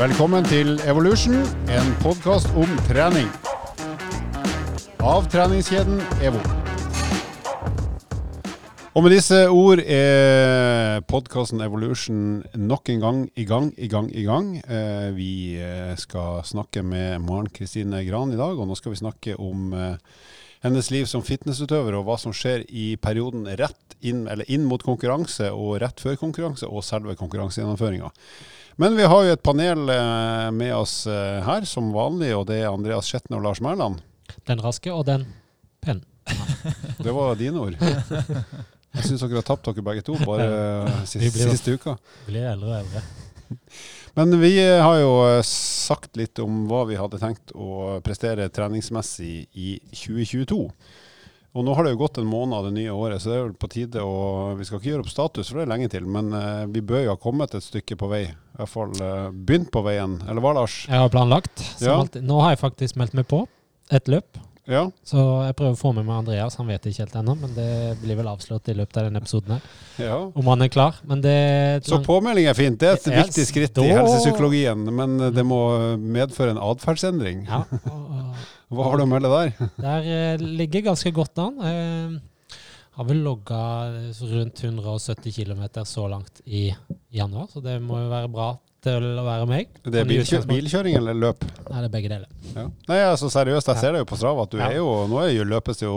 Velkommen til Evolution, en podkast om trening. Av treningskjeden EVO. Og med disse ord er podkasten Evolution nok en gang i gang, i gang, i gang. Eh, vi eh, skal snakke med Maren Kristine Gran i dag, og nå skal vi snakke om eh, hennes liv som fitnessutøver og hva som skjer i perioden rett inn, inn mot konkurranse og rett før konkurranse og selve konkurransegjennomføringa. Men vi har jo et panel eh, med oss eh, her som vanlig, og det er Andreas Skjetne og Lars Mæland. Den raske og den penn. Det var dine ord. Jeg syns dere har tapt dere begge to bare eh, siste, Vi blir- siste uka. Blir eldre og eldre. Men vi har jo sagt litt om hva vi hadde tenkt å prestere treningsmessig i 2022. Og nå har det jo gått en måned av det nye året, så det er vel på tide å Vi skal ikke gjøre opp status, for det er lenge til, men eh, vi bør jo ha kommet et stykke på vei. I hvert fall eh, begynt på veien. Eller hva, Lars? Jeg har planlagt. Som Ja. alltid. Nå har jeg faktisk meldt meg på et løp. Ja? Så jeg prøver å få med meg Andreas. Han vet ikke helt ennå, men det blir vel avslått i løpet av denne episoden her. ja. Om han er klar. Men det Så påmelding er fint. Det er et Ja, viktig skritt i da- helsepsykologien, men det må medføre en atferdsendring. Ja, Hva har du å melde der? der eh, ligger ganske godt an. Eh, har vel logga rundt 170 km så langt i januar, så det må jo være bra til å være meg. Det er bilkjø bilkjøring eller løp? Nei, det er begge deler. Ja. Nei, altså seriøst, jeg ser det jo på Strava at du Ja. er jo Nå er jo løpes jo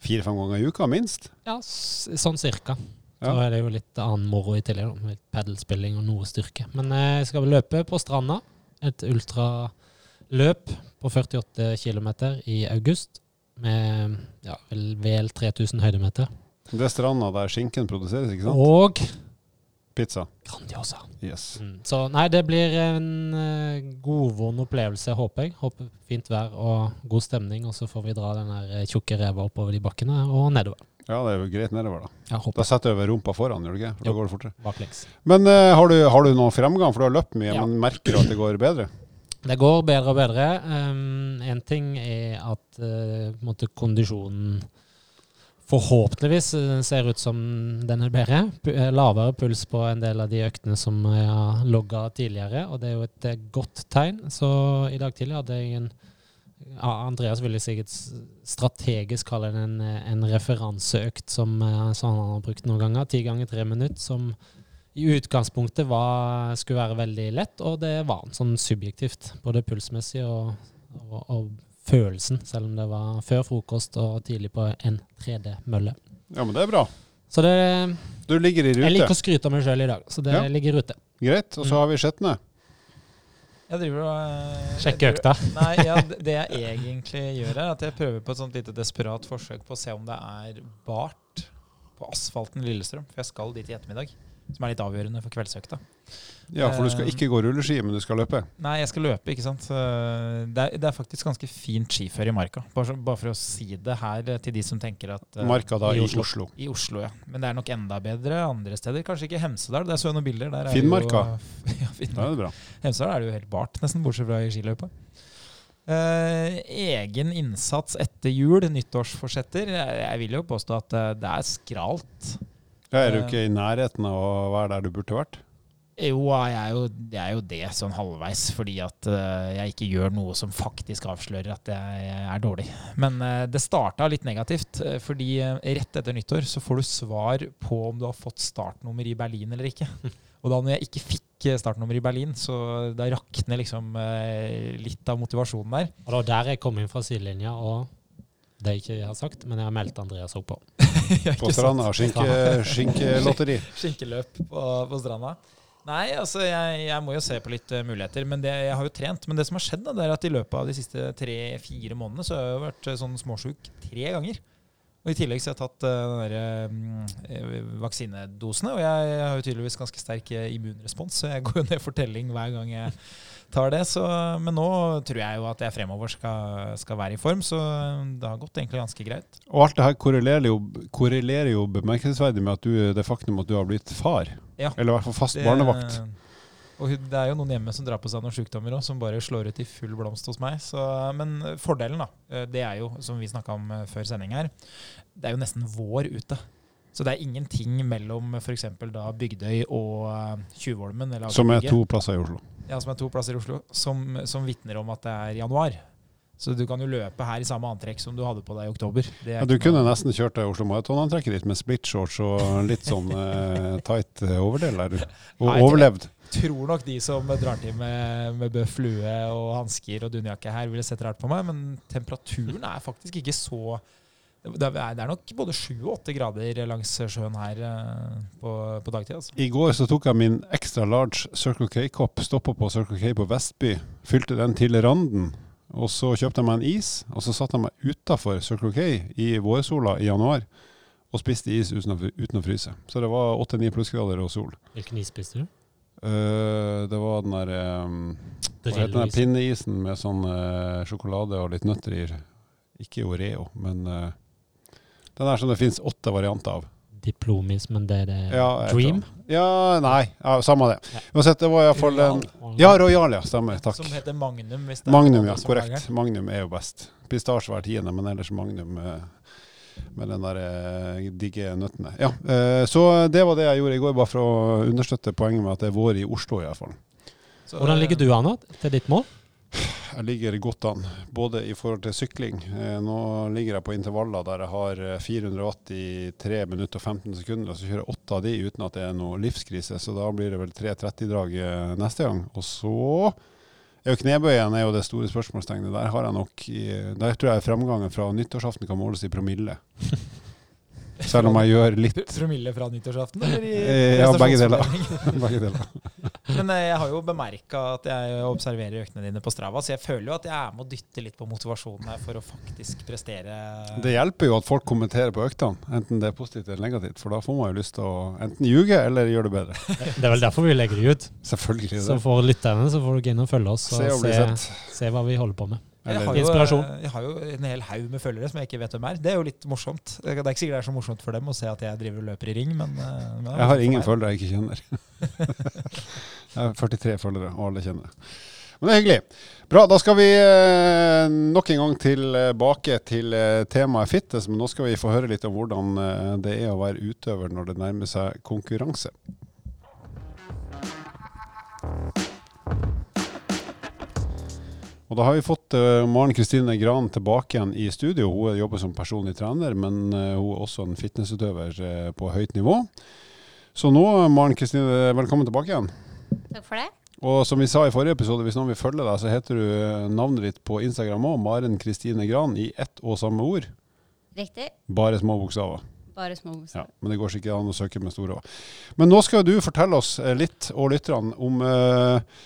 fire-fem ganger i uka, minst. Ja, sånn cirka. Så er det jo litt annen moro i tillegg, med padelspilling og noe styrke. Men eh, jeg skal løpe på stranda. Et ultraløp på 48 km i august. Med ja, vel, vel 3000 høydemeter. Det er stranda der skinken produseres, ikke sant? Og Pizza. Grandiosa. Yes. Mm. Så nei, det blir en uh, godvond opplevelse, håper jeg. Håper fint vær og god stemning, og så får vi dra den der eh, tjukke reva oppover de bakkene og nedover. Ja, det er jo greit nedover, da. Ja, Da setter du over rumpa foran, gjør du ikke? For da Jo. går det fortere. baklengs. Men uh, har, du, har du noen fremgang, for du har løpt mye, Ja. men merker du at det går bedre? Det går bedre og bedre. Én ting er at uh, kondisjonen forhåpentligvis eh, ser ut som den er bedre. Eh, Lavere puls på en del av de øktene som jeg har logga tidligere, og det er jo et eh, godt tegn. Så i dag tidlig hadde jeg en Andreas ville sikkert strategisk kalle det en, en referanseøkt som, som han har brukt noen ganger. Ti ganger tre minutter, som i utgangspunktet var, skulle være veldig lett, og det var han sånn subjektivt. Både pulsmessig og, og, og følelsen, selv om det var før frokost og tidlig på en 3D-mølle. Ja, men det er bra. Så det, Du ligger i rute. jeg liker å skryte av meg sjøl i dag, så det Ja. ligger i rute. Greit. Og så har vi Skjetne. Jeg driver og eh, Sjekke økta. Nei, ja, det det jeg egentlig gjør, er at jeg prøver på et sånt lite desperat forsøk på å se om det er bart på asfalten Lillestrøm. For jeg skal dit i ettermiddag. Som er litt avgjørende for kveldsøkta. Ja, for du skal Eh, ikke gå rulleski, men du skal løpe. Nei, jeg skal løpe, ikke sant. Det er, det er faktisk ganske fint skiføre i marka. Bare, bare for å si det her eh, til de som tenker at eh, Marka da i Oslo. Oslo. I Oslo, ja. Men det er nok enda bedre andre steder. Kanskje ikke Hemsedal. Der så jeg noen bilder. Der er Finnmarka? Jo, ja, Da Finnmarka. er det bra. Hemsedal er det jo helt bart, nesten, bortsett fra i skiløypa. Uh, egen innsats etter jul, nyttårsforsetter. Jeg, jeg vil jo påstå at eh, det er skralt. Ja, er du ikke i nærheten av å være der du burde vært? Jo, jeg er jo, jeg er jo det sånn halvveis, fordi at eh, jeg ikke gjør noe som faktisk avslører at jeg er dårlig. Men eh, det starta litt negativt, eh, fordi eh, rett etter nyttår så får du svar på om du har fått startnummer i Berlin eller ikke. Og da når jeg ikke fikk eh, startnummer i Berlin, så da rakner liksom eh, litt av motivasjonen der. Og det var der jeg kom inn fra sidelinja, og det jeg ikke har sagt, men jeg har meldt Andreas opp på. På stranda. Skinke- Skinkelotteri. Skinkeløp på, på stranda. Nei, altså jeg, jeg må jo se på litt eh, muligheter. Men det, jeg har jo trent. Men det som har skjedd, da, det er at i løpet av de siste tre-fire månedene så har jeg jo vært eh, sånn småsjuk tre ganger. Og I tillegg så har jeg tatt uh, den der, eh, vaksinedosene. Og jeg har jo tydeligvis ganske sterk immunrespons, så jeg går jo ned for telling hver gang jeg tar det. Så, men nå tror jeg jo at jeg fremover skal, skal være i form, så det har gått egentlig ganske greit. Og alt det her korrelerer jo, korrelerer jo bemerkelsesverdig med at du, det faktum at du har blitt far. Ja. Eller i hvert fall fast Det- barnevakt. Og det er jo noen hjemme som drar på seg noen sykdommer òg, som bare slår ut i full blomst hos meg. Så, men fordelen, da, eh, det er jo, som vi snakka om eh, før sending her, det er jo nesten vår ute. Så det er ingenting mellom f.eks. Bygdøy og eh, Tjuvholmen, Som er to plasser i Oslo. Ja, som er to plasser i Oslo, som, som vitner om at det er januar. Så du kan jo løpe her i samme antrekk som du hadde på deg i oktober. Det er Ja, du kunne noe- nesten kjørt deg Oslo Maraton-antrekket ditt med splitshorts og litt sånn eh, tight eh, overdel der. Og Nei, jeg tror- tror nok de som drar til med, med bøff lue og hansker og dunjakke her, ville sett rart på meg, men temperaturen er faktisk ikke så Det er, det er nok både sju og åtte grader langs sjøen her eh, på, på dagtid. Altså. I går så tok jeg min extra large Circle K-kopp, stoppa på Circle K på Vestby, fylte den til randen. Og så kjøpte jeg meg en is, og så satte jeg meg utafor Circle K i vårsola i januar og spiste is uten å, uten å fryse. Så det var åtte-ni plussgrader og sol. Hvilken is spiste du? Uh, det var den der um, Hva heter den der pinneisen med sånn uh, sjokolade og litt nøtter i? Ikke Oreo, men eh, den er som det fins åtte varianter av. Diplomis, men det er det Ja, Dream? Ja, nei. Ja, samme det. Ja. Uansett, det var iallfall en Ja, Royal, ja. Stemmer. Takk. Som heter Magnum. Hvis det er Magnum, ja. Korrekt. Magnum er jo best. Pistasje hver tiende, men ellers Magnum eh, med den der eh, digge nøttene. Ja, eh, så det var det jeg gjorde i går, bare for å understøtte poenget med at det er vår i Oslo iallfall. Hvordan ligger du an til ditt mål? Jeg ligger godt an, både i forhold til sykling. Eh, nå ligger jeg på intervaller der jeg har eh, 400 watt i 3 minutter og 15 sekunder, og så kjører jeg åtte av de uten at det er noe livskrise. Så da blir det vel 3.30-drag eh, neste gang. Og så er jo knebøyen er jo det store spørsmålstegnet. Der har jeg nok Der tror jeg fremgangen fra nyttårsaften kan måles i promille. Selv om jeg gjør litt Promille fra nyttårsaften, eller i Eh, ja, begge deler. begge deler. Men eh, jeg har jo bemerka at jeg observerer øktene dine på Strava, så jeg føler jo at jeg er med å dytte litt på motivasjonen her for å faktisk prestere. Det hjelper jo at folk kommenterer på øktene, enten det er positivt eller negativt. For da får man jo lyst til å enten ljuge eller gjøre det bedre. Det er vel derfor vi legger det ut. Selvfølgelig. Det. Så for lytterne så får du gå inn og følge oss og Se se, se hva vi holder på med. Jeg har, jo, eh, jeg har jo en hel haug med følgere som jeg ikke vet hvem er. Det er jo litt morsomt. Det er ikke sikkert det er så morsomt for dem å se at jeg driver og løper i ring, men, eh, men Jeg har ingen følgere jeg ikke kjenner. jeg har 43 følgere, og alle kjenner det. Men det er hyggelig. Bra, da skal vi eh, nok en gang tilbake til temaet fitness. Men nå skal vi få høre litt om hvordan det er å være utøver når det nærmer seg konkurranse. Og da har vi fått uh, Maren Kristine Gran tilbake igjen i studio. Hun jobber som personlig trener, men uh, hun er også en fitnessutøver uh, på høyt nivå. Så nå, Maren Kristine, velkommen tilbake igjen. Takk for det. Og som vi sa i forrige episode, hvis noen vil følge deg, så heter du navnet ditt på Instagram òg, Maren Kristine Gran, i ett og samme ord. Riktig. Bare små bokstaver. Bare små Ja, men det går sikkert an å søke med store òg. Men nå skal du fortelle oss litt, og lytterne, om eh,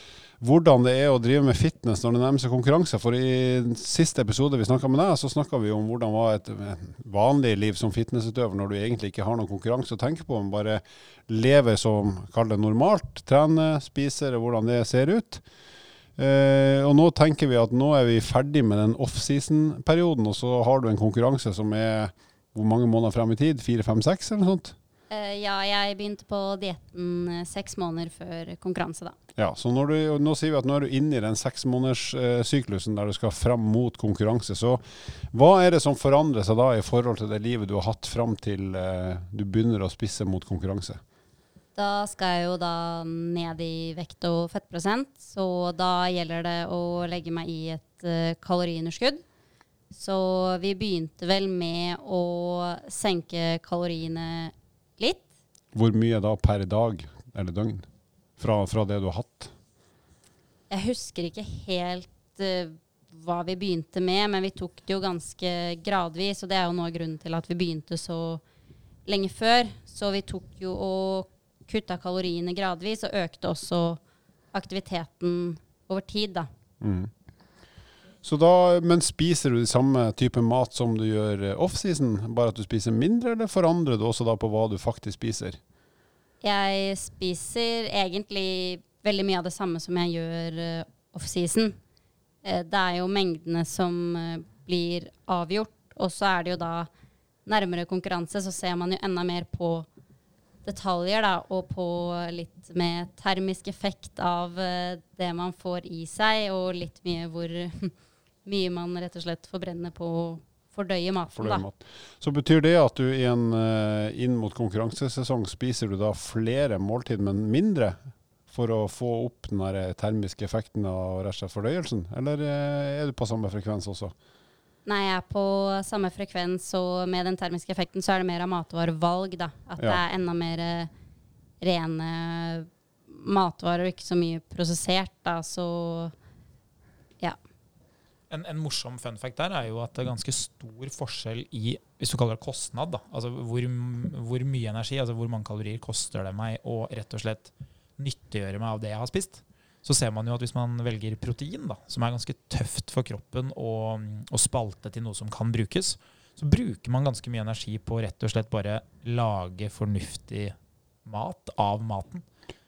hvordan det er å drive med fitness når det nærmer seg konkurranse. For i siste episode vi snakka med deg, så snakka vi om hvordan var et vanlig liv som fitnessutøver når du egentlig ikke har noen konkurranse å tenke på, men bare lever som, kall det normalt, trener, spiser, og hvordan det ser ut. Eh, og nå tenker vi at nå er vi ferdig med den offseason-perioden, og så har du en konkurranse som er hvor mange måneder frem i tid? Fire, fem, seks, eller noe sånt? Eh, ja, jeg begynte på dietten eh, seks måneder før konkurranse, da. Ja, så du, nå sier vi at nå er du inne i den seksmånederssyklusen der du skal frem mot konkurranse. Så hva er det som forandrer seg da i forhold til det livet du har hatt frem til eh, du begynner å spisse mot konkurranse? Da skal jeg jo da ned i vekt og fettprosent, så da gjelder det å legge meg i et eh, kaloriunderskudd. Så vi begynte vel med å senke kaloriene. Hvor mye da per dag eller døgn fra, fra det du har hatt? Jeg husker ikke helt uh, hva vi begynte med, men vi tok det jo ganske gradvis, og det er jo av grunnen til at vi begynte så lenge før. Så vi tok jo og kutta kaloriene gradvis, og økte også aktiviteten over tid, da. Mm. Da, men spiser du samme type mat som du gjør eh, offseason, bare at du spiser mindre, eller forandrer du også da på hva du faktisk spiser? Jeg spiser egentlig veldig mye av det samme som jeg gjør uh, offseason. Eh, det er jo mengdene som eh, blir avgjort, og så er det jo da nærmere konkurranse, så ser man jo enda mer på detaljer, da, og på litt med termisk effekt av eh, det man får i seg, og litt mye hvor mye man rett og slett forbrenner på fordøye maten, fordøye mat. Så betyr det at du en, eh, inn mot konkurransesesong spiser du da flere måltid, men mindre? For å få opp den der termiske effekten av rett og slett fordøyelsen? Eller eh, er du på samme frekvens også? Nei, jeg er på samme frekvens, og med den termiske effekten så er det mer av matvarevalg, da. At det er enda mer eh, rene matvarer og ikke så mye prosessert, da. Så En, en morsom fun fact der er jo at det er ganske stor forskjell i hvis du kaller det kostnad. da, altså hvor, hvor mye energi, altså hvor mange kalorier koster det meg å rett og slett nyttiggjøre meg av det jeg har spist. Så ser man jo at hvis man velger protein, da, som er ganske tøft for kroppen å, spalte til noe som kan brukes, så bruker man ganske mye energi på rett og slett bare lage fornuftig mat av maten.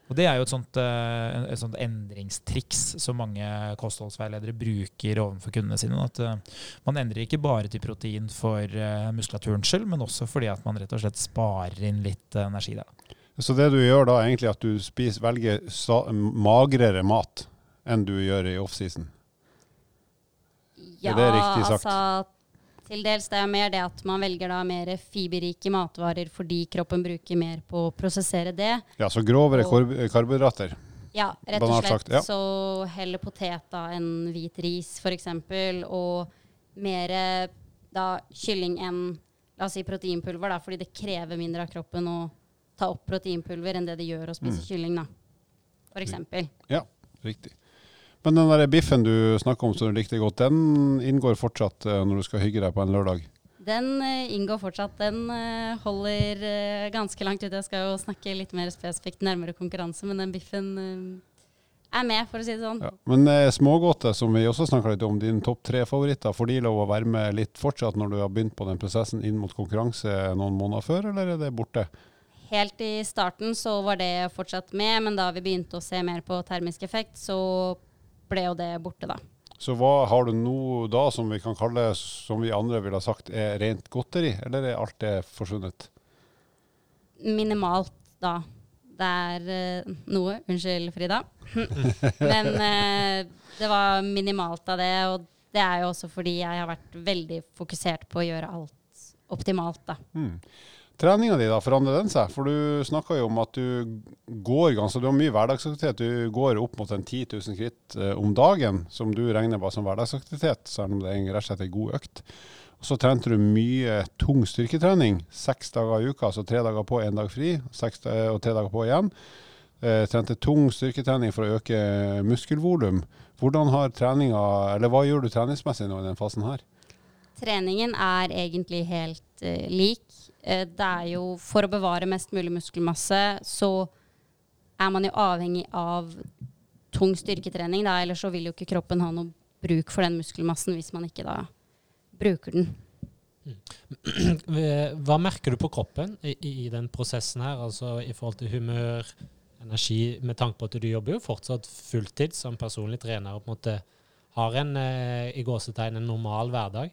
Og Det er jo et sånt, eh, et sånt endringstriks som mange kostholdsveiledere bruker overfor kundene sine. At eh, man endrer ikke bare til protein for eh, muskulaturens skyld, men også fordi at man rett og slett sparer inn litt energi der. Så det du gjør da, er egentlig at du spiser, velger magrere mat enn du gjør i offseason? ja, det riktig sagt? altså til dels det er mer det at man velger da mer fiberrike matvarer fordi kroppen bruker mer på å prosessere det. Ja, så grovere Og- karbohydrater. Ja, rett og slett. sagt, ja. Så heller potet da enn hvit ris, f.eks. Og mer da kylling enn la oss si proteinpulver, da, fordi det krever mindre av kroppen å ta opp proteinpulver enn det det gjør å spise Mm. kylling, da. For eksempel. Ja, Riktig. Men den der biffen du snakker om som du likte godt, den inngår fortsatt eh, når du skal hygge deg på en lørdag? Den eh, inngår fortsatt. Den eh, holder ganske langt ut. Jeg skal jo snakke litt mer spesifikt nærmere konkurranse, men den biffen er med, for å si det sånn. Ja. Men eh, smågodtet, som vi også snakka litt om, din topp tre-favoritter, får de lov å være med litt fortsatt når du har begynt på den prosessen inn mot konkurranse noen måneder før, eller er det borte? Helt i starten så var det fortsatt med, men da vi begynte å se mer på termisk effekt, så ble jo det borte, da. Så hva har du nå da som vi kan kalle, som vi andre ville ha sagt, er rent godteri, eller er alt det forsvunnet? Minimalt, da. Det er eh, noe. Unnskyld, Frida. men eh, det var minimalt av det, og det er jo også fordi jeg har vært veldig fokusert på å gjøre alt optimalt, da. Hmm. Treninga di, da, forandrer den seg? For du snakka jo om at du går ganske Du har mye hverdagsaktivitet. Du går opp mot en 10 000 skritt eh, om dagen, som du regner bare som hverdagsaktivitet, selv om det er rett og slett en god økt. Og så trente du mye tung styrketrening seks dager i uka, altså tre dager på, én dag fri, seks, og tre dager på igjen. Eh, trente tung styrketrening for å øke muskelvolum. Hvordan har treninga, eller hva gjør du treningsmessig nå i den fasen her? Treningen er egentlig helt uh, lik. Eh, det er jo for å bevare mest mulig muskelmasse, så er man jo avhengig av tung styrketrening, da, ellers så vil jo ikke kroppen ha noe bruk for den muskelmassen hvis man ikke da bruker den. Hva merker du på kroppen i, i den prosessen her, altså i forhold til humør, energi, med tanke på at du jobber jo fortsatt fulltid som personlig trener og på en måte har en eh, i gåsetegn en normal hverdag.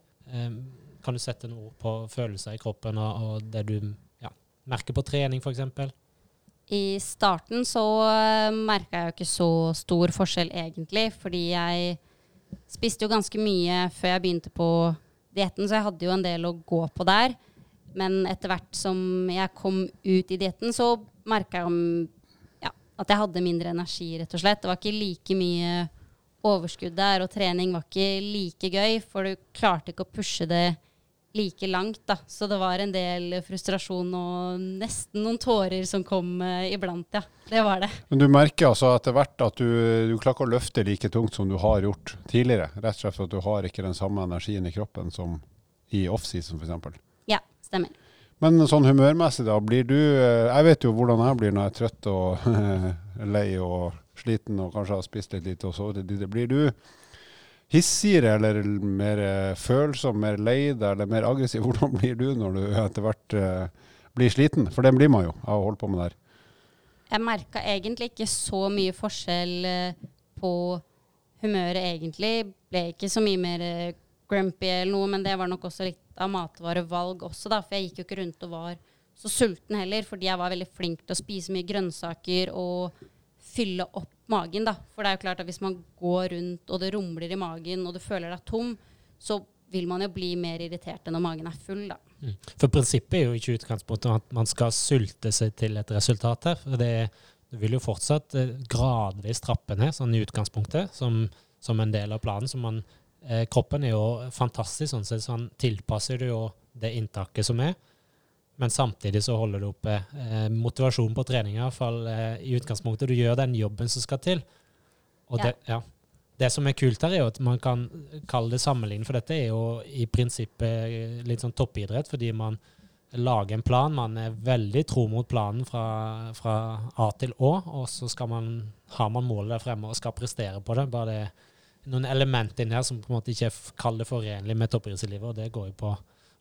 Eh, kan du sette noe ord på følelser i kroppen og, og det du ja, merker på trening, f.eks.? I starten så uh, merka jeg jo ikke så stor forskjell egentlig, fordi jeg spiste jo ganske mye før jeg begynte på dietten, så jeg hadde jo en del å gå på der. Men etter hvert som jeg kom ut i dietten, så merka jeg om, ja, at jeg hadde mindre energi, rett og slett. Det var ikke like mye overskudd der, og trening var ikke like gøy, for du klarte ikke å pushe det like langt, da. Så det var en del frustrasjon og nesten noen tårer som kom eh, iblant, ja. Det var det. Men du merker altså etter hvert at du, du klarer ikke å løfte like tungt som du har gjort tidligere. Rett og slett for at du har ikke den samme energien i kroppen som i offseason f.eks. Ja, stemmer. Men sånn humørmessig, da, blir du eh, Jeg vet jo hvordan jeg blir når jeg er trøtt og lei og sliten og kanskje har spist litt lite og sovet litt lite. Blir du hissigere eller mer eh, følsom, mer lei deg eller mer aggressiv? Hvordan blir du når du etter hvert eh, blir sliten? For det blir man jo av å holde på med det her. Jeg merka egentlig ikke så mye forskjell eh, på humøret, egentlig. Ble ikke så mye mer grumpy eller noe, men det var nok også litt av matvarevalg også, da. For jeg gikk jo ikke rundt og var så sulten heller, fordi jeg var veldig flink til å spise mye grønnsaker og fylle opp magen, da. For det er jo klart at hvis man går rundt og det rumler i magen og du føler deg tom, så vil man jo bli mer irritert enn når magen er full, da. Mm. For prinsippet er jo ikke utgangspunktet at man skal sulte seg til et resultat her. for det, Du vil jo fortsatt eh, gradvis trappe ned, sånn i utgangspunktet, som, som en del av planen. Så man, eh, kroppen er jo fantastisk sånn sett, så han tilpasser det jo det inntaket som er. Men samtidig så holder du oppe eh, motivasjonen på trening, i hvert fall eh, i utgangspunktet. Du gjør den jobben som skal til. Og Ja. det, ja. det som er kult her, er jo at man kan kalle det sammenligning, for dette er jo i prinsippet eh, litt sånn toppidrett, fordi man lager en plan. Man er veldig tro mot planen fra, fra A til Å, og så man, har man målet der fremme og skal prestere på det. Bare det er noen elementer inni her som på en måte ikke er kall det forenlig med toppidrettslivet, og det går jo på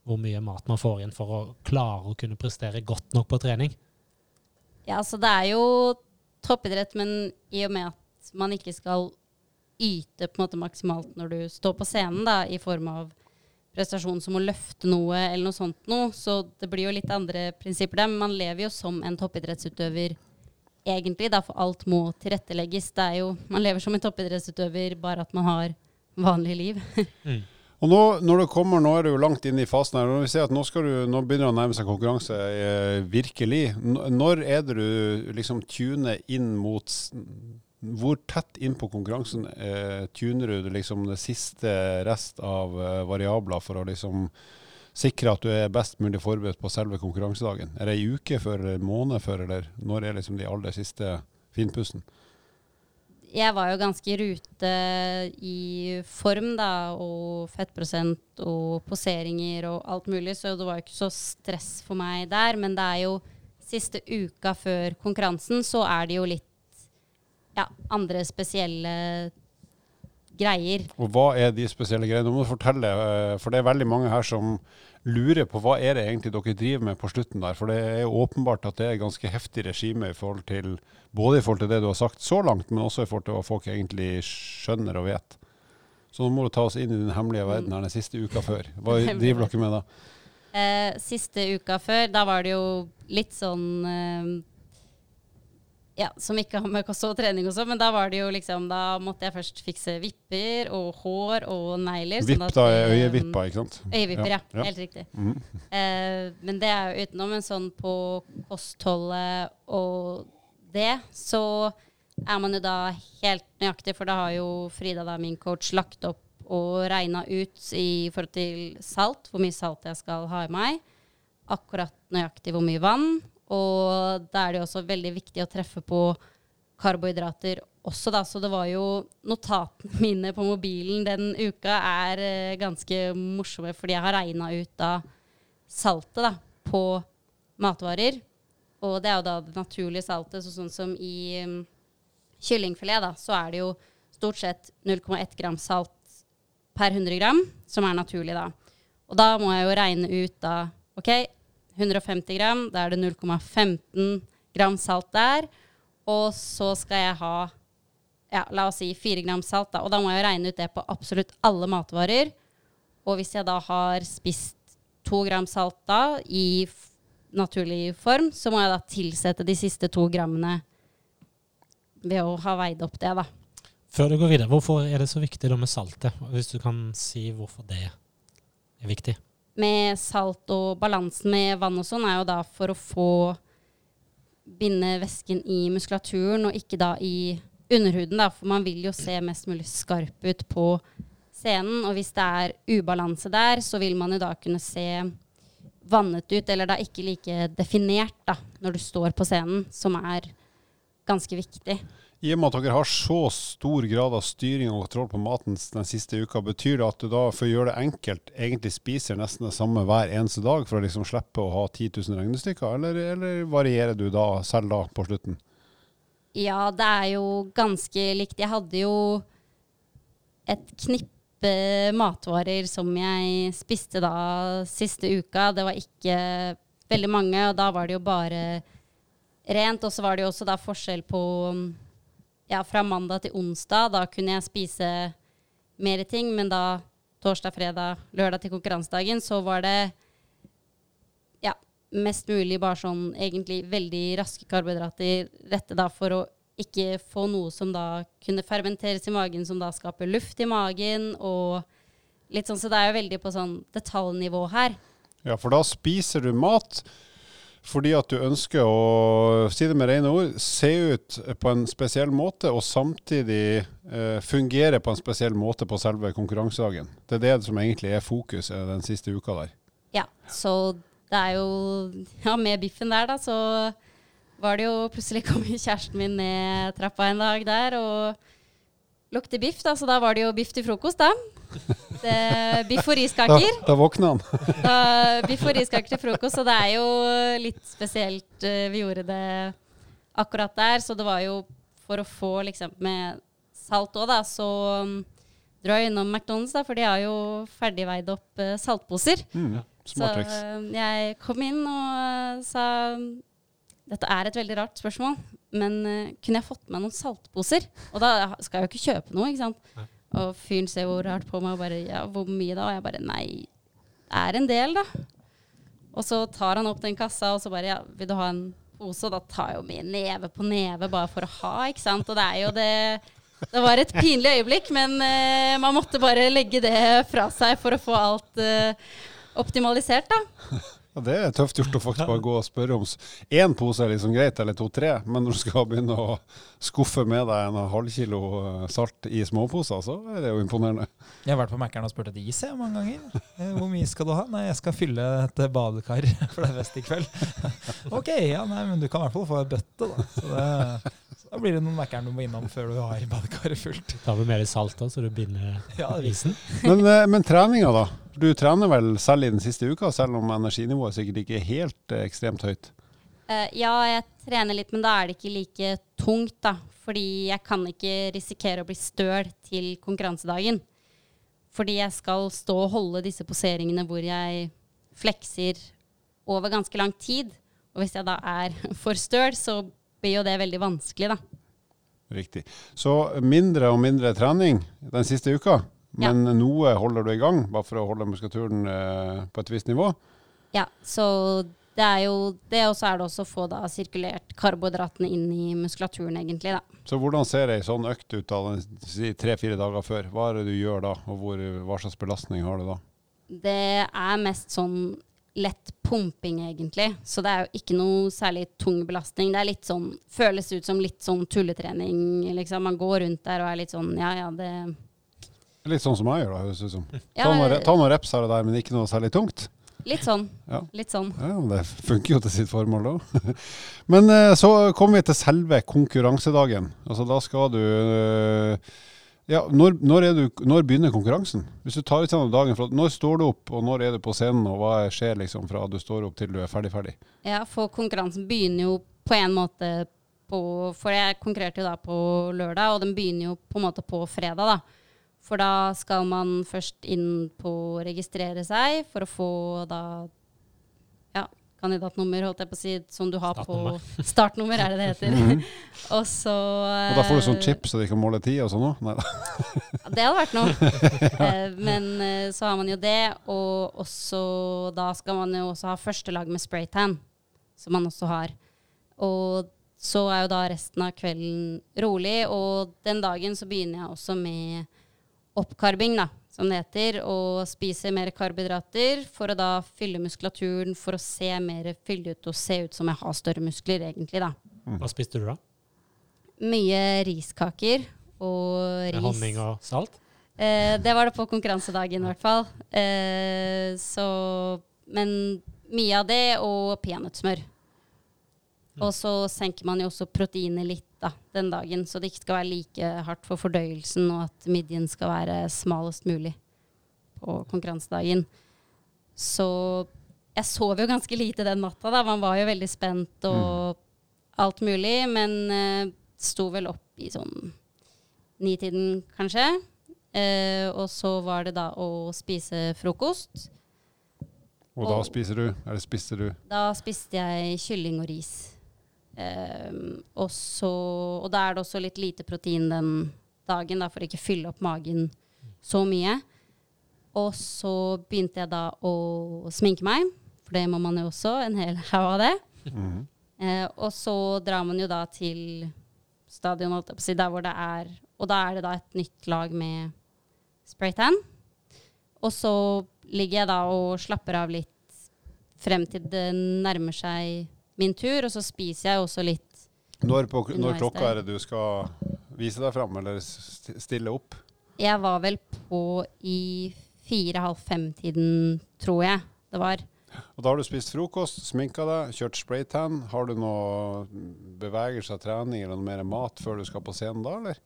hvor mye mat man får inn for å klare å kunne prestere godt nok på trening. Ja, altså det er jo toppidrett, men i og med at man ikke skal yte på en måte maksimalt når du står på scenen, da, i form av prestasjon som å løfte noe eller noe sånt noe, så det blir jo litt andre prinsipper der. Men man lever jo som en toppidrettsutøver egentlig, da, for alt må tilrettelegges. Det er jo, man lever som en toppidrettsutøver, bare at man har vanlig liv. Og nå, når det kommer, nå er du jo langt inne i fasen her. Når vi ser at nå, du, nå begynner det å nærme seg konkurranse eh, virkelig. Når er det du liksom tuner inn mot Hvor tett inn på konkurransen eh, tuner du liksom det siste rest av eh, variabler for å liksom sikre at du er best mulig forberedt på selve konkurransedagen? Er det ei uke før, eller en måned før, eller når er liksom de aller siste finpussen? Jeg var jo ganske i rute i form, da, og fettprosent og poseringer og alt mulig, så det var jo ikke så stress for meg der. Men det er jo siste uka før konkurransen, så er det jo litt ja, andre spesielle greier. Og hva er de spesielle greiene? Nå må du fortelle, eh, for det er veldig mange her som lurer på hva er det egentlig dere driver med på slutten der. For det er jo åpenbart at det er ganske heftig regime i forhold til både i forhold til det du har sagt så langt, men også i forhold til hva folk egentlig skjønner og vet. Så nå må du ta oss inn i den hemmelige verden her den siste uka før. Hva driver dere med da? Eh, siste uka før, da var det jo litt sånn eh, Ja, som ikke har med kost og trening og sånn, men da var det jo liksom Da måtte jeg først fikse vipper og hår og negler. sånn Vipp sånn da er øyevippa, ikke sant? Øyevipper, ja. Ja, ja. Helt riktig. Mm. Eh, men det er jo utenom en sånn på kostholdet og det, så er man jo da helt nøyaktig, for da har jo Frida, da, min coach, lagt opp og regna ut i forhold til salt, hvor mye salt jeg skal ha i meg. Akkurat nøyaktig hvor mye vann. Og da er det jo også veldig viktig å treffe på karbohydrater også, da. Så det var jo Notatene mine på mobilen den uka er eh, ganske morsomme, fordi jeg har regna ut da saltet da, på matvarer. Og det er jo da det naturlige saltet, så sånn som i um, kyllingfilet, da, så er det jo stort sett 0,1 gram salt per 100 gram, som er naturlig da. Og da må jeg jo regne ut da, ok, 150 gram, da er det 0,15 gram salt der. Og så skal jeg ha, ja, la oss si 4 gram salt da. Og da må jeg regne ut det på absolutt alle matvarer. Og hvis jeg da har spist 2 gram salt da, i naturlig form, så må jeg da tilsette de siste 2 grammene ved å ha veid opp det da. Før du går videre, hvorfor er det så viktig da med saltet? Hvis du kan si hvorfor det er viktig. Med salt og balansen med vann og sånn er jo da for å få binde væsken i muskulaturen, og ikke da i underhuden, da, for man vil jo se mest mulig skarp ut på scenen. Og hvis det er ubalanse der, så vil man jo da kunne se vannet ut, eller da ikke like definert da, når du står på scenen, som er ganske viktig. I og med at dere har så stor grad av styring og kontroll på maten den siste uka, betyr det at du da, for å gjøre det enkelt, egentlig spiser nesten det samme hver eneste dag for å liksom slippe å ha 10 000 regnestykker, eller, eller varierer du da selv da på slutten? Ja, det er jo ganske likt. Jeg hadde jo et knippe matvarer som jeg spiste da siste uka. Det var ikke veldig mange, og da var det jo bare rent. Og så var det jo også da forskjell på ja, fra mandag til onsdag. Da kunne jeg spise mer ting, men da torsdag, fredag, lørdag til konkurransedagen, så var det ja, mest mulig bare sånn egentlig veldig raske karbohydrater. Dette da for å ikke få noe som da kunne fermenteres i magen, som da skaper luft i magen og Litt sånn, Så det er jo veldig på sånn detaljnivå her. Ja, for da spiser du mat fordi at du ønsker å, si det med rene ord, se ut på en spesiell måte, og samtidig eh, fungere på en spesiell måte på selve konkurransedagen. Det er det som egentlig er fokuset den siste uka der. Ja, så det er jo Ja, med biffen der, da, så var det jo Plutselig kom kjæresten min ned trappa en dag der og lukter biff, da, så da var det jo biff til frokost, da. Biff og Da, riskaker. da våkner han. Da, biff og riskaker til frokost, og det er jo litt spesielt. eh, Vi gjorde det akkurat der, så det var jo for å få liksom med salt òg, da, så um, dro jeg innom McDonald's, da, for de har jo ferdigveid opp eh, saltposer. Mm, Så smart eh, jeg kom inn og eh, sa dette er et veldig rart spørsmål, men uh, kunne jeg fått med noen saltposer? Og da skal jeg jo ikke kjøpe noe, ikke sant. Nei. Og fyren ser jo rart på meg og bare ja, hvor mye da? Og jeg bare nei, det er en del, da. Og så tar han opp den kassa og så bare ja, vil du ha en pose? Da tar jeg jo med neve på neve bare for å ha, ikke sant. Og det er jo det det var et pinlig øyeblikk, men uh, man måtte bare legge det fra seg for å få alt uh, optimalisert, da. Ja, det er tøft gjort å faktisk bare gå og spørre om én pose er liksom greit, eller to-tre. Men når du skal begynne å skuffe med deg en halv kilo eh, salt i småposer, så er det jo imponerende. Jeg har vært på Mækkern og spurt etter is jeg, mange ganger. Eh, Hvor mye skal du ha? Nei, jeg skal fylle et badekar, for det er fest i kveld. ok, ja, nei, men du kan i hvert fall få ei bøtte, da. Så, det, da blir det noen Mækkern du må innom før du har badekaret fullt. Tar vi mer salt da, så du binder Ja, isen? Men, eh, men treninga, da? Du trener vel selv i den siste uka, selv om energinivået sikkert ikke er helt eh, ekstremt høyt? Uh, ja, jeg trener litt, men da er det ikke like tungt, da. Fordi jeg kan ikke risikere å bli støl til konkurransedagen. Fordi jeg skal stå og holde disse poseringene hvor jeg flekser over ganske lang tid. Og hvis jeg da er for støl, så blir jo det veldig vanskelig, da. Riktig. Så mindre og mindre trening den siste uka, Ja. men noe holder du i gang, bare for å holde muskulaturen eh, på et visst nivå? Ja, så det er jo det, og så er det også å få da sirkulert karbohydratene inn i muskulaturen, egentlig, da. Så hvordan ser ei sånn økt ut den, tre-fire dager før? Hva er det du gjør da, og hvor, hva slags belastning har du da? Det er mest sånn lett pumping, egentlig. Så det er jo ikke noe særlig tung belastning. Det er litt sånn, føles ut som litt sånn tulletrening, liksom. Man går rundt der og er litt sånn, ja ja, det Litt sånn som jeg gjør, da, høres ut som. ja, Ta noen, reps her og der, men ikke noe særlig tungt. Litt sånn. Ja. Litt sånn. Ja, men Det funker jo til sitt formål, da. Men eh, så kommer vi til selve konkurransedagen. Altså Da skal du eh, Ja, når, når, du, når begynner konkurransen? Hvis du tar ut sånn dagen for Når står du opp, og når er du på scenen, og hva skjer liksom fra du står opp til du er ferdig ferdig? Ja, for konkurransen begynner jo på en måte på For jeg konkurrerte jo da på lørdag, og den begynner jo på en måte på fredag, da. For da skal man først inn på å registrere seg for å få da ja, kandidatnummer, holdt jeg på å si, som du har Startnummer. på Startnummer, er det det heter. Mhm. og så Og da får du sånn chip så de kan måle tid og sånn òg? Nei da. Det hadde vært noe. Eh, Men eh, så har man jo det, og også da skal man jo også ha første lag med spraytan, som man også har. Og så er jo da resten av kvelden rolig, og den dagen så begynner jeg også med oppkarbing, da, som det heter, og spise mer karbohydrater for å da fylle muskulaturen for å se mer fyldig ut og se ut som jeg har større muskler, egentlig, da. Hva spiste du da? Mye riskaker og ris. Med honning og salt? Eh, det var det på konkurransedagen, i hvert fall. Eh, så Men mye av det, og peanøttsmør. Og så senker man jo også proteinet litt da, den dagen, så det ikke skal være like hardt for fordøyelsen, og at midjen skal være smalest mulig på konkurransedagen. Så jeg sov jo ganske lite den natta, da. Man var jo veldig spent og alt mulig, men uh, sto vel opp i sånn nitiden, kanskje. Uh, og så var det da å spise frokost. Og da spiser du? Eller spiste du? Da spiste jeg kylling og ris. Ehm, og, så, og da er det også litt lite protein den dagen, da, for å ikke fylle opp magen så mye. Og så begynte jeg da å sminke meg, for det må man jo også, en hel haug av det. Mhm. Eh, og så drar man jo da til stadion, holdt jeg på å si, der hvor det er Og da er det da et nytt lag med spraytan. Og så ligger jeg da og slapper av litt frem til det nærmer seg min tur, og så spiser jeg også litt Når, på, når klokka er det du skal vise deg fram, eller stille opp? Jeg var vel på i fire-halv fem-tiden, tror jeg det var. Og Da har du spist frokost, sminka deg, kjørt spraytan. Har du noe bevegelse, trening eller noe mer mat før du skal på scenen da, eller?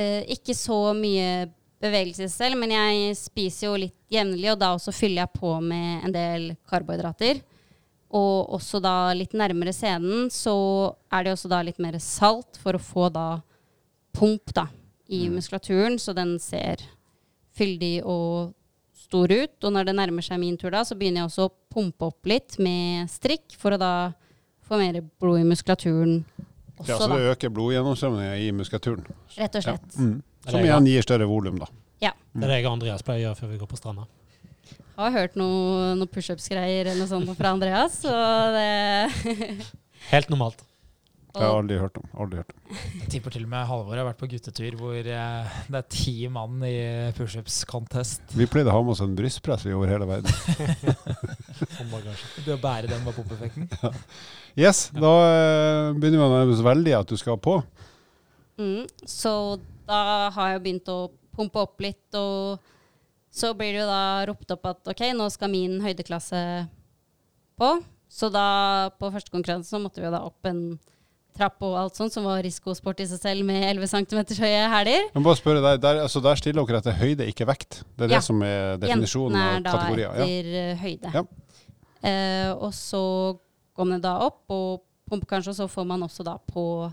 Eh, ikke så mye bevegelse selv, men jeg spiser jo litt jevnlig, og da også fyller jeg på med en del karbohydrater. Og også da litt nærmere scenen, så er det også da litt mer salt for å få da pump da i muskulaturen, så den ser fyldig og stor ut. Og når det nærmer seg min tur da, så begynner jeg også å pumpe opp litt med strikk, for å da få mer blod i muskulaturen også Ja, Så da, det øker blodgjennomstrømningen i muskulaturen. rett og Ja. slett. Mm. Er Som igjen gir større volum, da. Ja. Det er det jeg og Andreas pleier å gjøre før vi går på stranda. Har hørt noe, noe pushups-greier eller noe sånt fra Andreas. Så det Helt normalt. Det har jeg aldri hørt om. Aldri hørt om. Jeg tipper til og med Halvor har vært på guttetur hvor eh, det er ti mann i pushups contest. Vi pleide å ha med oss en brystpress over hele verden. Det å bære den var pumpeffekten. Yes, da eh, begynner vi å nærme oss veldig at du skal på. mm, Så da har jeg begynt å pumpe opp litt, og så blir det jo da ropt opp at OK, nå skal min høydeklasse på. Så da, på første konkurranse, så måtte vi jo da opp en trapp og alt sånt, som var risikosport i seg selv, med 11 cm høye hæler. Men bare spørre deg, der, altså der stiller dere etter høyde, ikke vekt. Det er Ja. det som er definisjonen Jentene er av da etter Ja. eh, høyde. Ja. Eh, og så går man da opp og pumper kanskje, og så får man også da på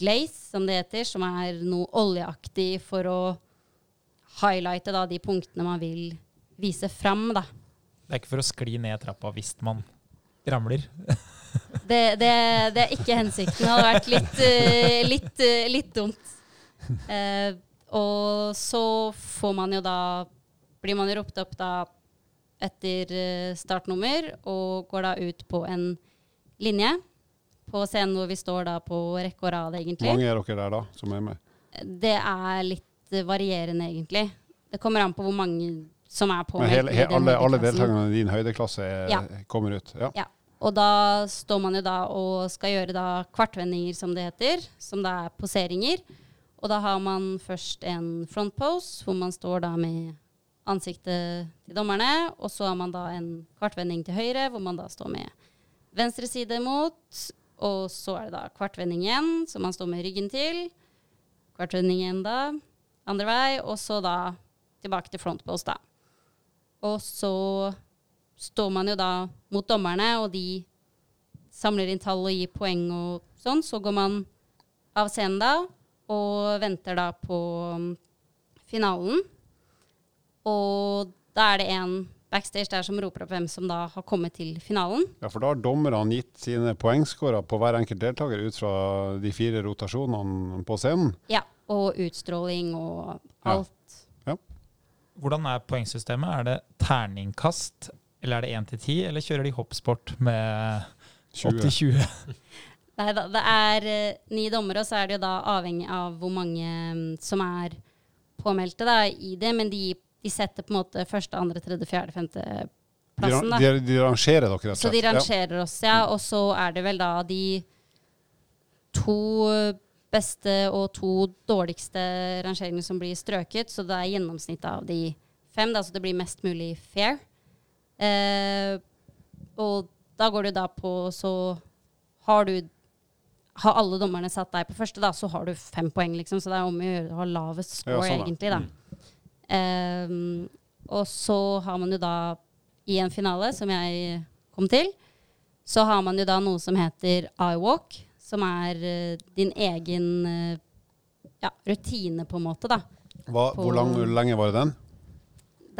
glaze, som det heter, som er noe oljeaktig for å highlighte da de punktene man vil vise fram, da. Det er ikke for å skli ned trappa hvis man ramler. Det, det, det er ikke hensikten. Det hadde vært litt, uh, litt, uh, litt dumt. Uh, og så får man jo da Blir man jo ropt opp da etter startnummer og går da ut på en linje på scenen hvor vi står da på rekke og rad, Hvor mange er dere der da, som er med? Det er litt eh, varierende, egentlig. Det kommer an på hvor mange som er Men påmeldt. hele, he, alle, alle deltakerne i din høydeklasse er, Ja. kommer ut? Ja. Ja. Og da står man jo da og skal gjøre da kvartvendinger, som det heter, som da er poseringer. Og da har man først en front pose, hvor man står da med ansiktet til dommerne. Og så har man da en kvartvending til høyre, hvor man da står med venstre side mot. Og så er det da kvartvending igjen, så man står med ryggen til. Kvartvending igjen da, andre vei. Og så da tilbake til frontpost, da. Og så står man jo da mot dommerne, og de samler inn tall og gir poeng og sånn. Så går man av scenen da, og venter da på um, finalen. Og da er det en backstage der som roper opp hvem som da har kommet til finalen. ja, for da har dommerne gitt sine poengscorer på hver enkelt deltaker ut fra de fire rotasjonene på scenen. Ja, og utstråling og Ja. alt. Hvordan er poengsystemet? Er det terningkast, eller er det 1 til 10, eller kjører de hoppsport med 20. 80-20? Nei da, det er eh, ni dommere, og så er det jo da avhengig av hvor mange mm, som er påmeldte da, i det. Men de, de setter på en måte første, andre, tredje, fjerde, femte De, plassen. da. de, de rangerer dere, rett og slett? Så de rangerer Ja. oss, ja. Og så er det vel da de to beste og to dårligste rangeringene som blir strøket. Så det er gjennomsnittet av de fem, da, så det blir mest mulig fair. Eh, og da går du da på Så har du Har alle dommerne satt deg på første, da, så har du fem poeng, liksom. Så det er om å gjøre å ha lavest score, Ja, sånn, egentlig, da. Ehm, og så har man jo da i en finale, som jeg kom til, så har man jo da noe som heter iWalk, som er eh, din egen eh, ja, rutine, på en måte, da. Hva, på- hvor lang, hvor lenge var det den?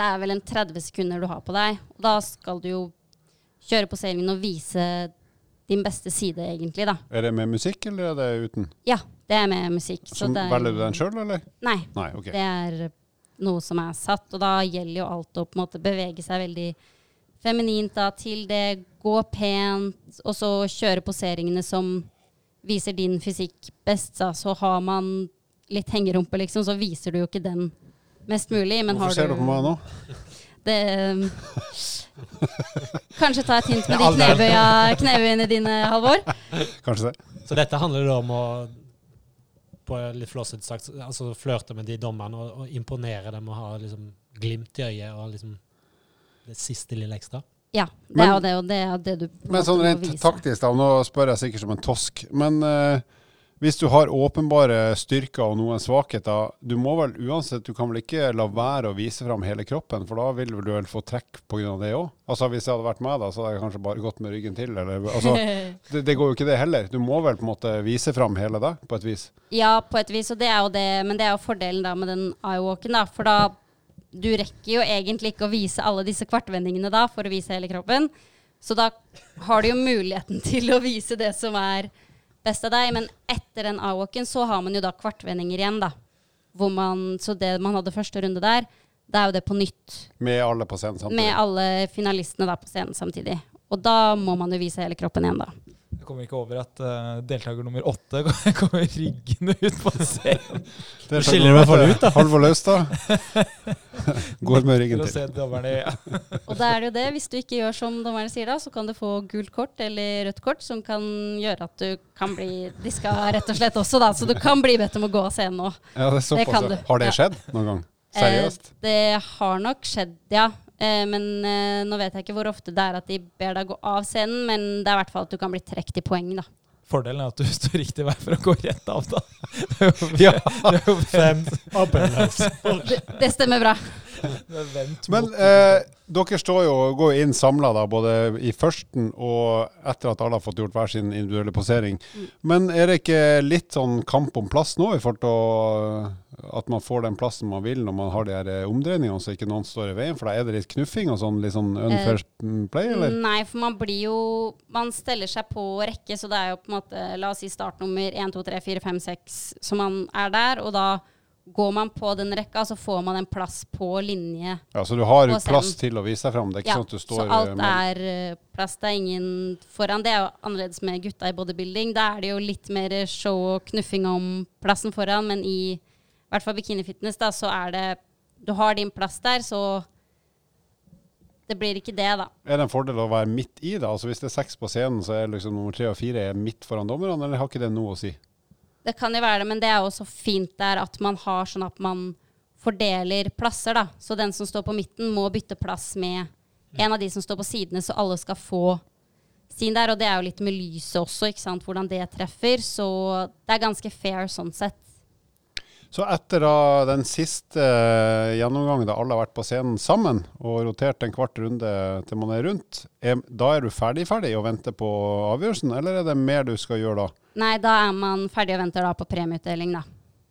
Det er vel en 30 sekunder du har på deg, og da skal du jo kjøre poseringen og vise din beste side, egentlig, da. Er det med musikk, eller er det uten? Ja, det er med musikk. så Som, er velger du den sjøl, eller? Nei, Nei, okay. Det er noe som er satt, og da gjelder jo alt å på en måte bevege seg veldig feminint da, til det, gå pent, og så kjøre poseringene som viser din fysikk best. Da. Så har man litt hengerumpe, liksom, så viser du jo ikke den mest mulig. Men Hvorfor har ser du på meg nå? det um, Kanskje ta et hint med de knebøya, knebøyene dine, Halvor. Kanskje det. Så dette handler da om å på litt flåsete sagt, altså flørte med de dommerne og, og imponere dem og ha liksom glimt i øyet og liksom det siste lille ekstra. Ja, det Men- er jo det, og det er det du Men sånn rent taktisk, da, nå spør jeg sikkert som en tosk, men eh, hvis du har åpenbare styrker og noen svakheter, du må vel uansett, du kan vel ikke la være å vise fram hele kroppen, for da vil du vel få trekk pga. det òg? Altså, hvis jeg hadde vært meg, da, så hadde jeg kanskje bare gått med ryggen til, eller altså, det, det går jo ikke det heller. Du må vel på en måte vise fram hele deg, på et vis. Ja, på et vis, og det er jo det, men det er jo fordelen da med den eye-walken, da. For da du rekker jo egentlig ikke å vise alle disse kvartvendingene da, for å vise hele kroppen. Så da har du jo muligheten til å vise det som er best av deg. Men etter den A-walken så har man jo da kvartvendinger igjen, da. Hvor man, så det man hadde første runde der, det er jo det på nytt. Med alle på scenen samtidig. Med alle finalistene da på scenen samtidig. Og da må man jo vise hele kroppen igjen, da. Kommer ikke over at uh, deltaker nummer åtte kommer ryggende ut på scenen Det er skiller meg for ut, da. Halvor Laustad går med ryggen til. dommerne. Og da er det jo det, hvis du ikke gjør som dommerne sier da, så kan du få gult kort eller rødt kort, som kan gjøre at du kan bli diska rett og slett også, da. Så du kan bli bedt om å gå av scenen nå. Ja, det er såpass. kan du. Har det Ja. skjedd noen gang? Seriøst? Eh, det har nok skjedd, ja. Eh, men eh, nå vet jeg ikke hvor ofte det er at de ber deg gå av scenen, men det er i hvert fall at du kan bli trukket i poeng, da. Fordelen er at du står riktig vei for å gå rett av, da. Det er jo, Ja. det er jo Fem. Det, det stemmer bra. Men eh, dere står jo og går inn samla, både i førsten og etter at alle har fått gjort hver sin individuelle posering. Mm. Men er det ikke litt sånn kamp om plass nå, i forhold til å, at man får den plassen man vil når man har de her eh, omdreiningene, så ikke noen står i veien? For da er det litt knuffing og sånn, litt sånn unfair play, eller? Nei, for man blir jo Man steller seg på rekke, så det er jo på en måte La oss si startnummer 1, 2, 3, 4, 5, 6 så man er der, og da går man på den rekka, så får man en plass på linje. Ja, Så du har plass til å vise deg fram? Det er ikke Ja, sånn at du står så alt med- er eh, plass. Det er ingen foran. Det er jo annerledes med gutta i bodybuilding. Da er det jo litt mer show og knuffing om plassen foran, men i, i hvert fall bikinifitness, da, så er det Du har din plass der, så det blir ikke det, da. Er det en fordel å være midt i da? Altså Hvis det er seks på scenen, så er liksom nummer tre og fire midt foran dommerne, eller har ikke det noe å si? Det kan jo være det, men det er jo så fint der at man har sånn at man fordeler plasser, da. Så den som står på midten, må bytte plass med en av de som står på sidene, så alle skal få sin der. Og det er jo litt med lyset også, ikke sant, hvordan det treffer. Så det er ganske fair sånn sett. Så etter da den siste eh, gjennomgangen da alle har vært på scenen sammen og rotert en kvart runde til man er rundt, er, da er du ferdig-ferdig og venter på avgjørelsen, eller er det mer du skal gjøre da? Nei, da er man ferdig og venter da på premieutdeling, da.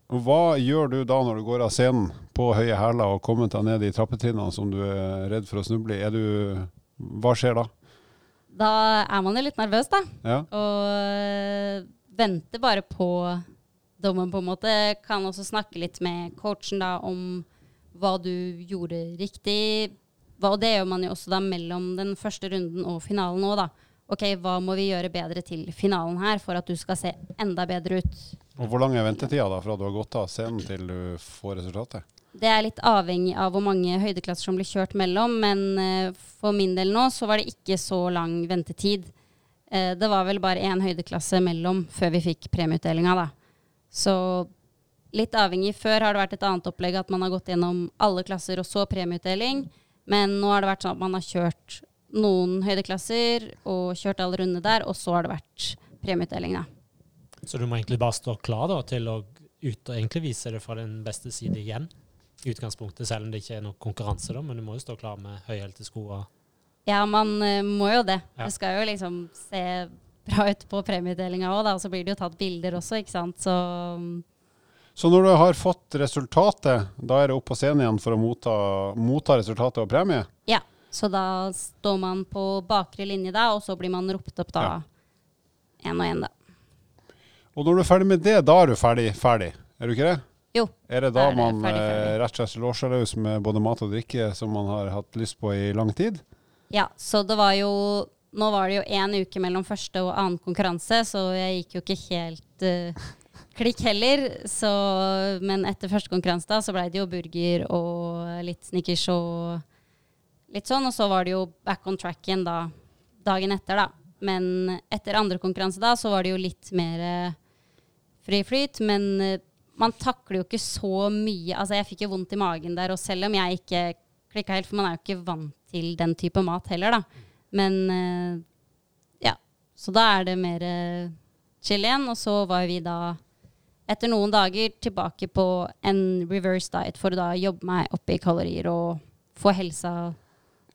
Hva gjør du da når du går av scenen på høye hæler og kommer deg ned i trappetrinnene som du er redd for å snuble i? Du, hva skjer da? Da er man jo litt nervøs, da. Ja? Og øh, venter bare på dommen, på en måte. Kan også snakke litt med coachen da om hva du gjorde riktig. Og det gjør man jo også da mellom den første runden og finalen òg, da. Ok, hva må vi gjøre bedre til finalen her for at du skal se enda bedre ut? Og hvor lang er ventetida da fra du har gått av scenen til du får resultatet? Det er litt avhengig av hvor mange høydeklasser som blir kjørt mellom, men eh, for min del nå så var det ikke så lang ventetid. Eh, det var vel bare én høydeklasse mellom før vi fikk premieutdelinga, da. Så litt avhengig. Før har det vært et annet opplegg at man har gått gjennom alle klasser og så premieutdeling, men nå har det vært sånn at man har kjørt noen høydeklasser og kjørt alle rundene der, og så har det vært premieutdeling, da. Så du må egentlig bare stå klar da, til å ut og egentlig vise det fra den beste side igjen. I utgangspunktet, selv om det ikke er noe konkurranse, da, men du må jo stå klar med høyhælte sko. og Ja, man uh, må jo det. Ja. Det skal jo liksom se bra ut på premieutdelinga òg. Og så blir det jo tatt bilder også, ikke sant. Så Så når du har fått resultatet, da er det opp på scenen igjen for å motta, motta resultatet og premie? ja. Så da står man på bakre linje da, og så blir man ropt opp da én og én, da. Og når du er ferdig med det, da er du ferdig, ferdig. Er du ikke det? Jo. Er det da er det man ferdig, ferdig. eh, rett og slett låser løs med både mat og drikke som man har hatt lyst på i lang tid? Ja, så det var jo Nå var det jo én uke mellom første og annen konkurranse, så jeg gikk jo ikke helt uh, klikk heller. Så, men etter første konkurranse da, så blei det jo burger og litt snickers og litt sånn. Og så var det jo back on track igjen da dagen etter, da. Men etter andre konkurranse da, så var det jo litt mer uh, fri flyt. Men uh, man takler jo ikke så mye. Altså, jeg fikk jo vondt i magen der, og selv om jeg ikke klikka helt, for man er jo ikke vant til den type mat heller, da. Men eh, ja. Så da er det mer eh, chill igjen. Og så var vi da etter noen dager tilbake på en reverse diet for å da jobbe meg opp i kalorier og få helsa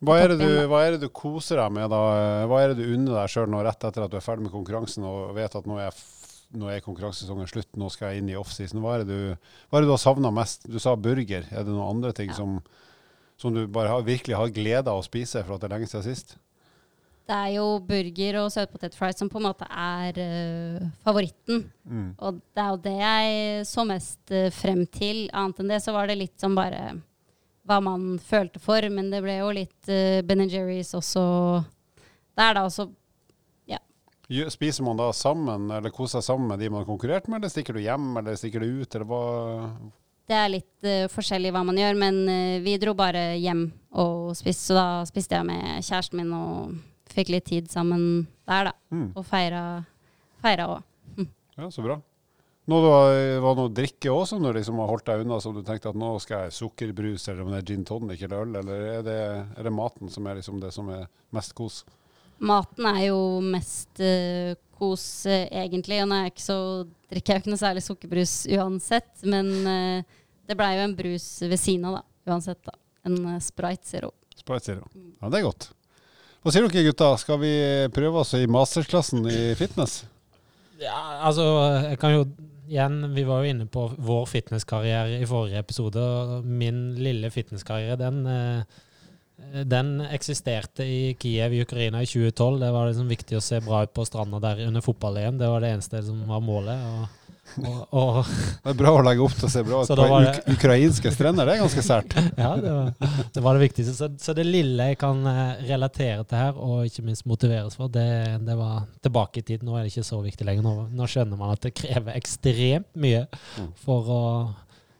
Hva er, det du, hva er det du koser deg med, da? Hva er det du unner deg sjøl rett etter at du er ferdig med konkurransen og vet at nå er, nå er konkurransesesongen slutt, nå skal jeg inn i offseason? Hva, er det du- hva er det du har savna mest? Du sa burger. Er det noen andre ting Ja. som, som du bare har, virkelig har glede av å spise for at det er lenge siden sist? Det er jo burger og søtpotetfries som på en måte er uh, favoritten. Mm. Og det er jo det jeg så mest uh, frem til. Annet enn det så var det litt som bare hva man følte for. Men det ble jo litt uh, Ben Jerry's også der, da. Også ja. Spiser man da sammen, eller koser seg sammen med de man har konkurrert med, eller stikker du hjem, eller stikker du ut, eller hva? det er litt uh, forskjellig hva man gjør, men uh, vi dro bare hjem og spiste. Så da spiste jeg med kjæresten min og fikk litt tid sammen der, da. Mm. Og feira òg. Mm. Ja, så bra. Nå det var det noe drikke òg som du liksom har holdt deg unna, som du tenkte at nå skal jeg sukkerbrus, eller om det er gin tonic eller øl, eller er det, er det maten som er liksom det som er mest kos? Maten er jo mest uh, kos, uh, egentlig. Og nå er jeg ikke så, drikker jeg jo ikke noe særlig sukkerbrus uansett. Men uh, det blei jo en brus ved siden av, da. Uansett, da. En Sprite Zero. Sprite Zero. Ja, det er godt. Hva sier dere gutta, skal vi prøve oss i mastersklassen i fitness? Ja, altså, jeg kan jo igjen, Vi var jo inne på vår fitnesskarriere i forrige episode. og Min lille fitnesskarriere, den, eh, den eksisterte i Kiev i Ukraina i 2012. Det var liksom viktig å se bra ut på stranda der under fotball-EM. Det var det eneste som var målet. og og, og Det er bra å legge opp til å se bra ut på det, ukrainske strender, det er ganske sært. Ja, det var, det var det viktigste. Så, så det lille jeg kan eh, relatere til her, og ikke minst motiveres for, det, det var tilbake i tid. Nå er det ikke så viktig lenger. Nå, nå skjønner man at det krever ekstremt mye Mm. for å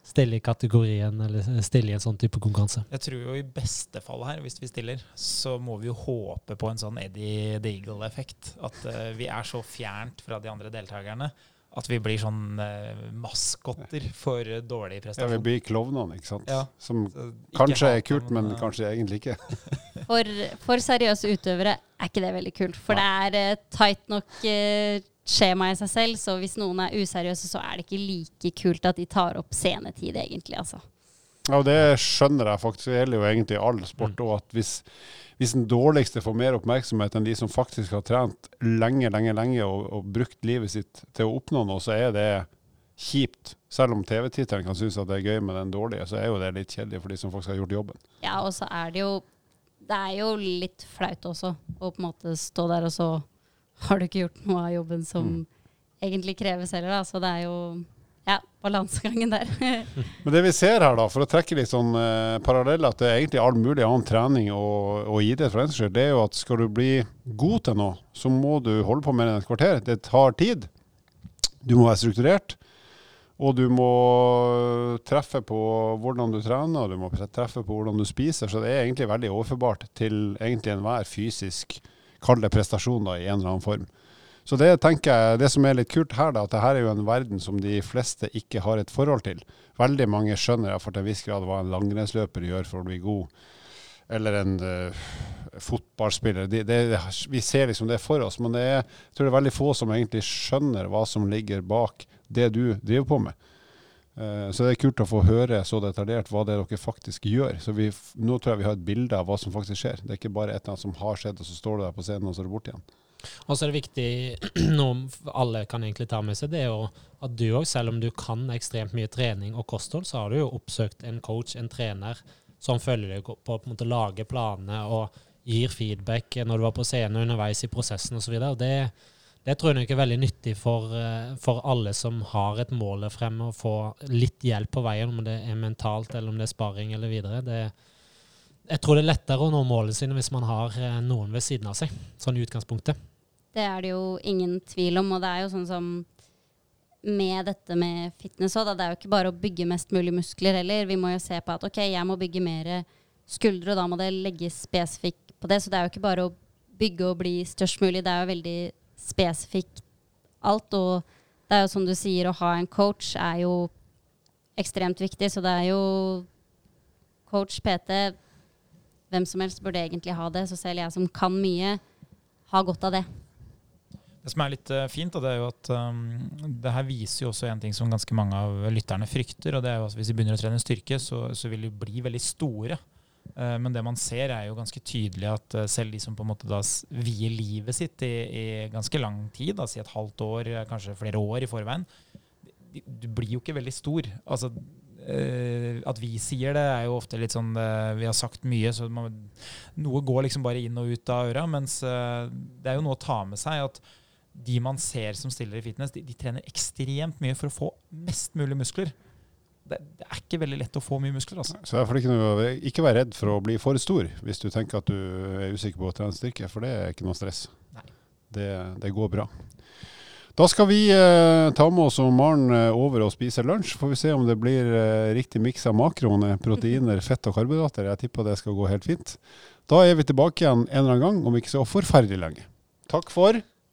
stille i kategorien, eller stille i en sånn type konkurranse. Jeg tror jo i beste fall her, hvis vi stiller, så må vi jo håpe på en sånn Eddie the Eagle-effekt. At uh, vi er så fjernt fra de andre deltakerne at vi blir sånn eh, maskotter for dårlig prestasjon. Ja, vi blir klovnene, ikke sant? Ja. Som Så kanskje er kult, men ja. kanskje egentlig ikke. For, for seriøse utøvere er ikke det veldig kult. For det er eh, tight nok eh, skjema i seg selv, så hvis noen er useriøse, så er det ikke like kult at de tar opp scenetid, egentlig. Altså. Ja, og det skjønner jeg faktisk. Det gjelder jo egentlig all sport. Og at hvis, hvis den dårligste får mer oppmerksomhet enn de som faktisk har trent lenge, lenge, lenge og, og brukt livet sitt til å oppnå noe, så er det kjipt. Selv om TV-tittelen kan synes at det er gøy med den dårlige, så er jo det litt kjedelig for de som faktisk har gjort jobben. Ja, og så er det jo Det er jo litt flaut også å på en måte stå der, og så har du ikke gjort noe av jobben som Mm. egentlig kreves heller, da. Så det er jo ja, balansegangen der. Men det vi ser her, da, for å trekke litt sånn eh, paralleller til egentlig all mulig annen trening og, og idrett, for den skyld, det er jo at skal du bli god til noe, så må du holde på mer enn et kvarter. Det tar tid. Du må være strukturert. Og du må treffe på hvordan du trener, og du må treffe på hvordan du spiser. Så det er egentlig veldig overførbart til egentlig enhver fysisk, kall det prestasjon da, i en eller annen form. Så det tenker jeg, det som er litt kult her, da, at det her er jo en verden som de fleste ikke har et forhold til. Veldig mange skjønner for til en viss grad hva en langrennsløper gjør for å bli god. Eller en uh, fotballspiller. De, de, vi ser liksom det for oss, men er, jeg tror det er veldig få som egentlig skjønner hva som ligger bak det du driver på med. Eh, så det er kult å få høre så detaljert hva det er dere faktisk gjør. Så vi, nå tror jeg vi har et bilde av hva som faktisk skjer. Det er ikke bare et eller annet som har skjedd, og så står du der på scenen, og så er du borte igjen. Og så er det viktig, noe alle kan egentlig ta med seg, det er jo at du òg, selv om du kan ekstremt mye trening og kosthold, så har du jo oppsøkt en coach, en trener, som følger deg på å lage planene og gir feedback når du var på scenen underveis i prosessen osv. Det, det tror jeg nok er veldig nyttig for, eh, for alle som har et mål der fremme, å få litt hjelp på veien, om det er mentalt eller om det er sparing eller videre. Det, jeg tror det er lettere å nå målene sine hvis man har eh, noen ved siden av seg, sånn i utgangspunktet. Det er det jo ingen tvil om, og det er jo sånn som med dette med fitness òg. Det er jo ikke bare å bygge mest mulig muskler heller. Vi må jo se på at ok, jeg må bygge mer skuldre, og da må det legges spesifikt på det. Så det er jo ikke bare å bygge og bli størst mulig, det er jo veldig spesifikt alt. Og det er jo som du sier, å ha en coach er jo ekstremt viktig. Så det er jo coach, PT Hvem som helst burde egentlig ha det. Så selv jeg som kan mye, har godt av det. Det som er litt uh, fint, det er jo at um, det her viser jo også en ting som ganske mange av lytterne frykter. og det er jo at Hvis de begynner å trene styrke, så, så vil de bli veldig store. Uh, men det man ser, er jo ganske tydelig at uh, selv de som på en måte da vier livet sitt i, i ganske lang tid, da, si et halvt år, kanskje flere år i forveien, du blir jo ikke veldig stor. Altså, Uh, at vi sier det, er jo ofte litt sånn uh, Vi har sagt mye, så man, noe går liksom bare inn og ut av øra. Mens uh, det er jo noe å ta med seg at de man ser som stiller i fitness, de, de trener ekstremt mye for å få mest mulig muskler. Det, det, er ikke veldig lett å få mye muskler. Altså. Så derfor ikke, noe, ikke vær redd for å bli for stor hvis du tenker at du er usikker på å trene styrke, for det er ikke noe stress. Det, det går bra. Da skal vi eh, ta med oss Maren eh, over og spise lunsj. Får vi se om det blir eh, riktig miks av makroene, proteiner, fett og karbohydrater. Jeg tipper det skal gå helt fint. Da er vi tilbake igjen en eller annen gang om ikke så forferdelig lenge. Takk for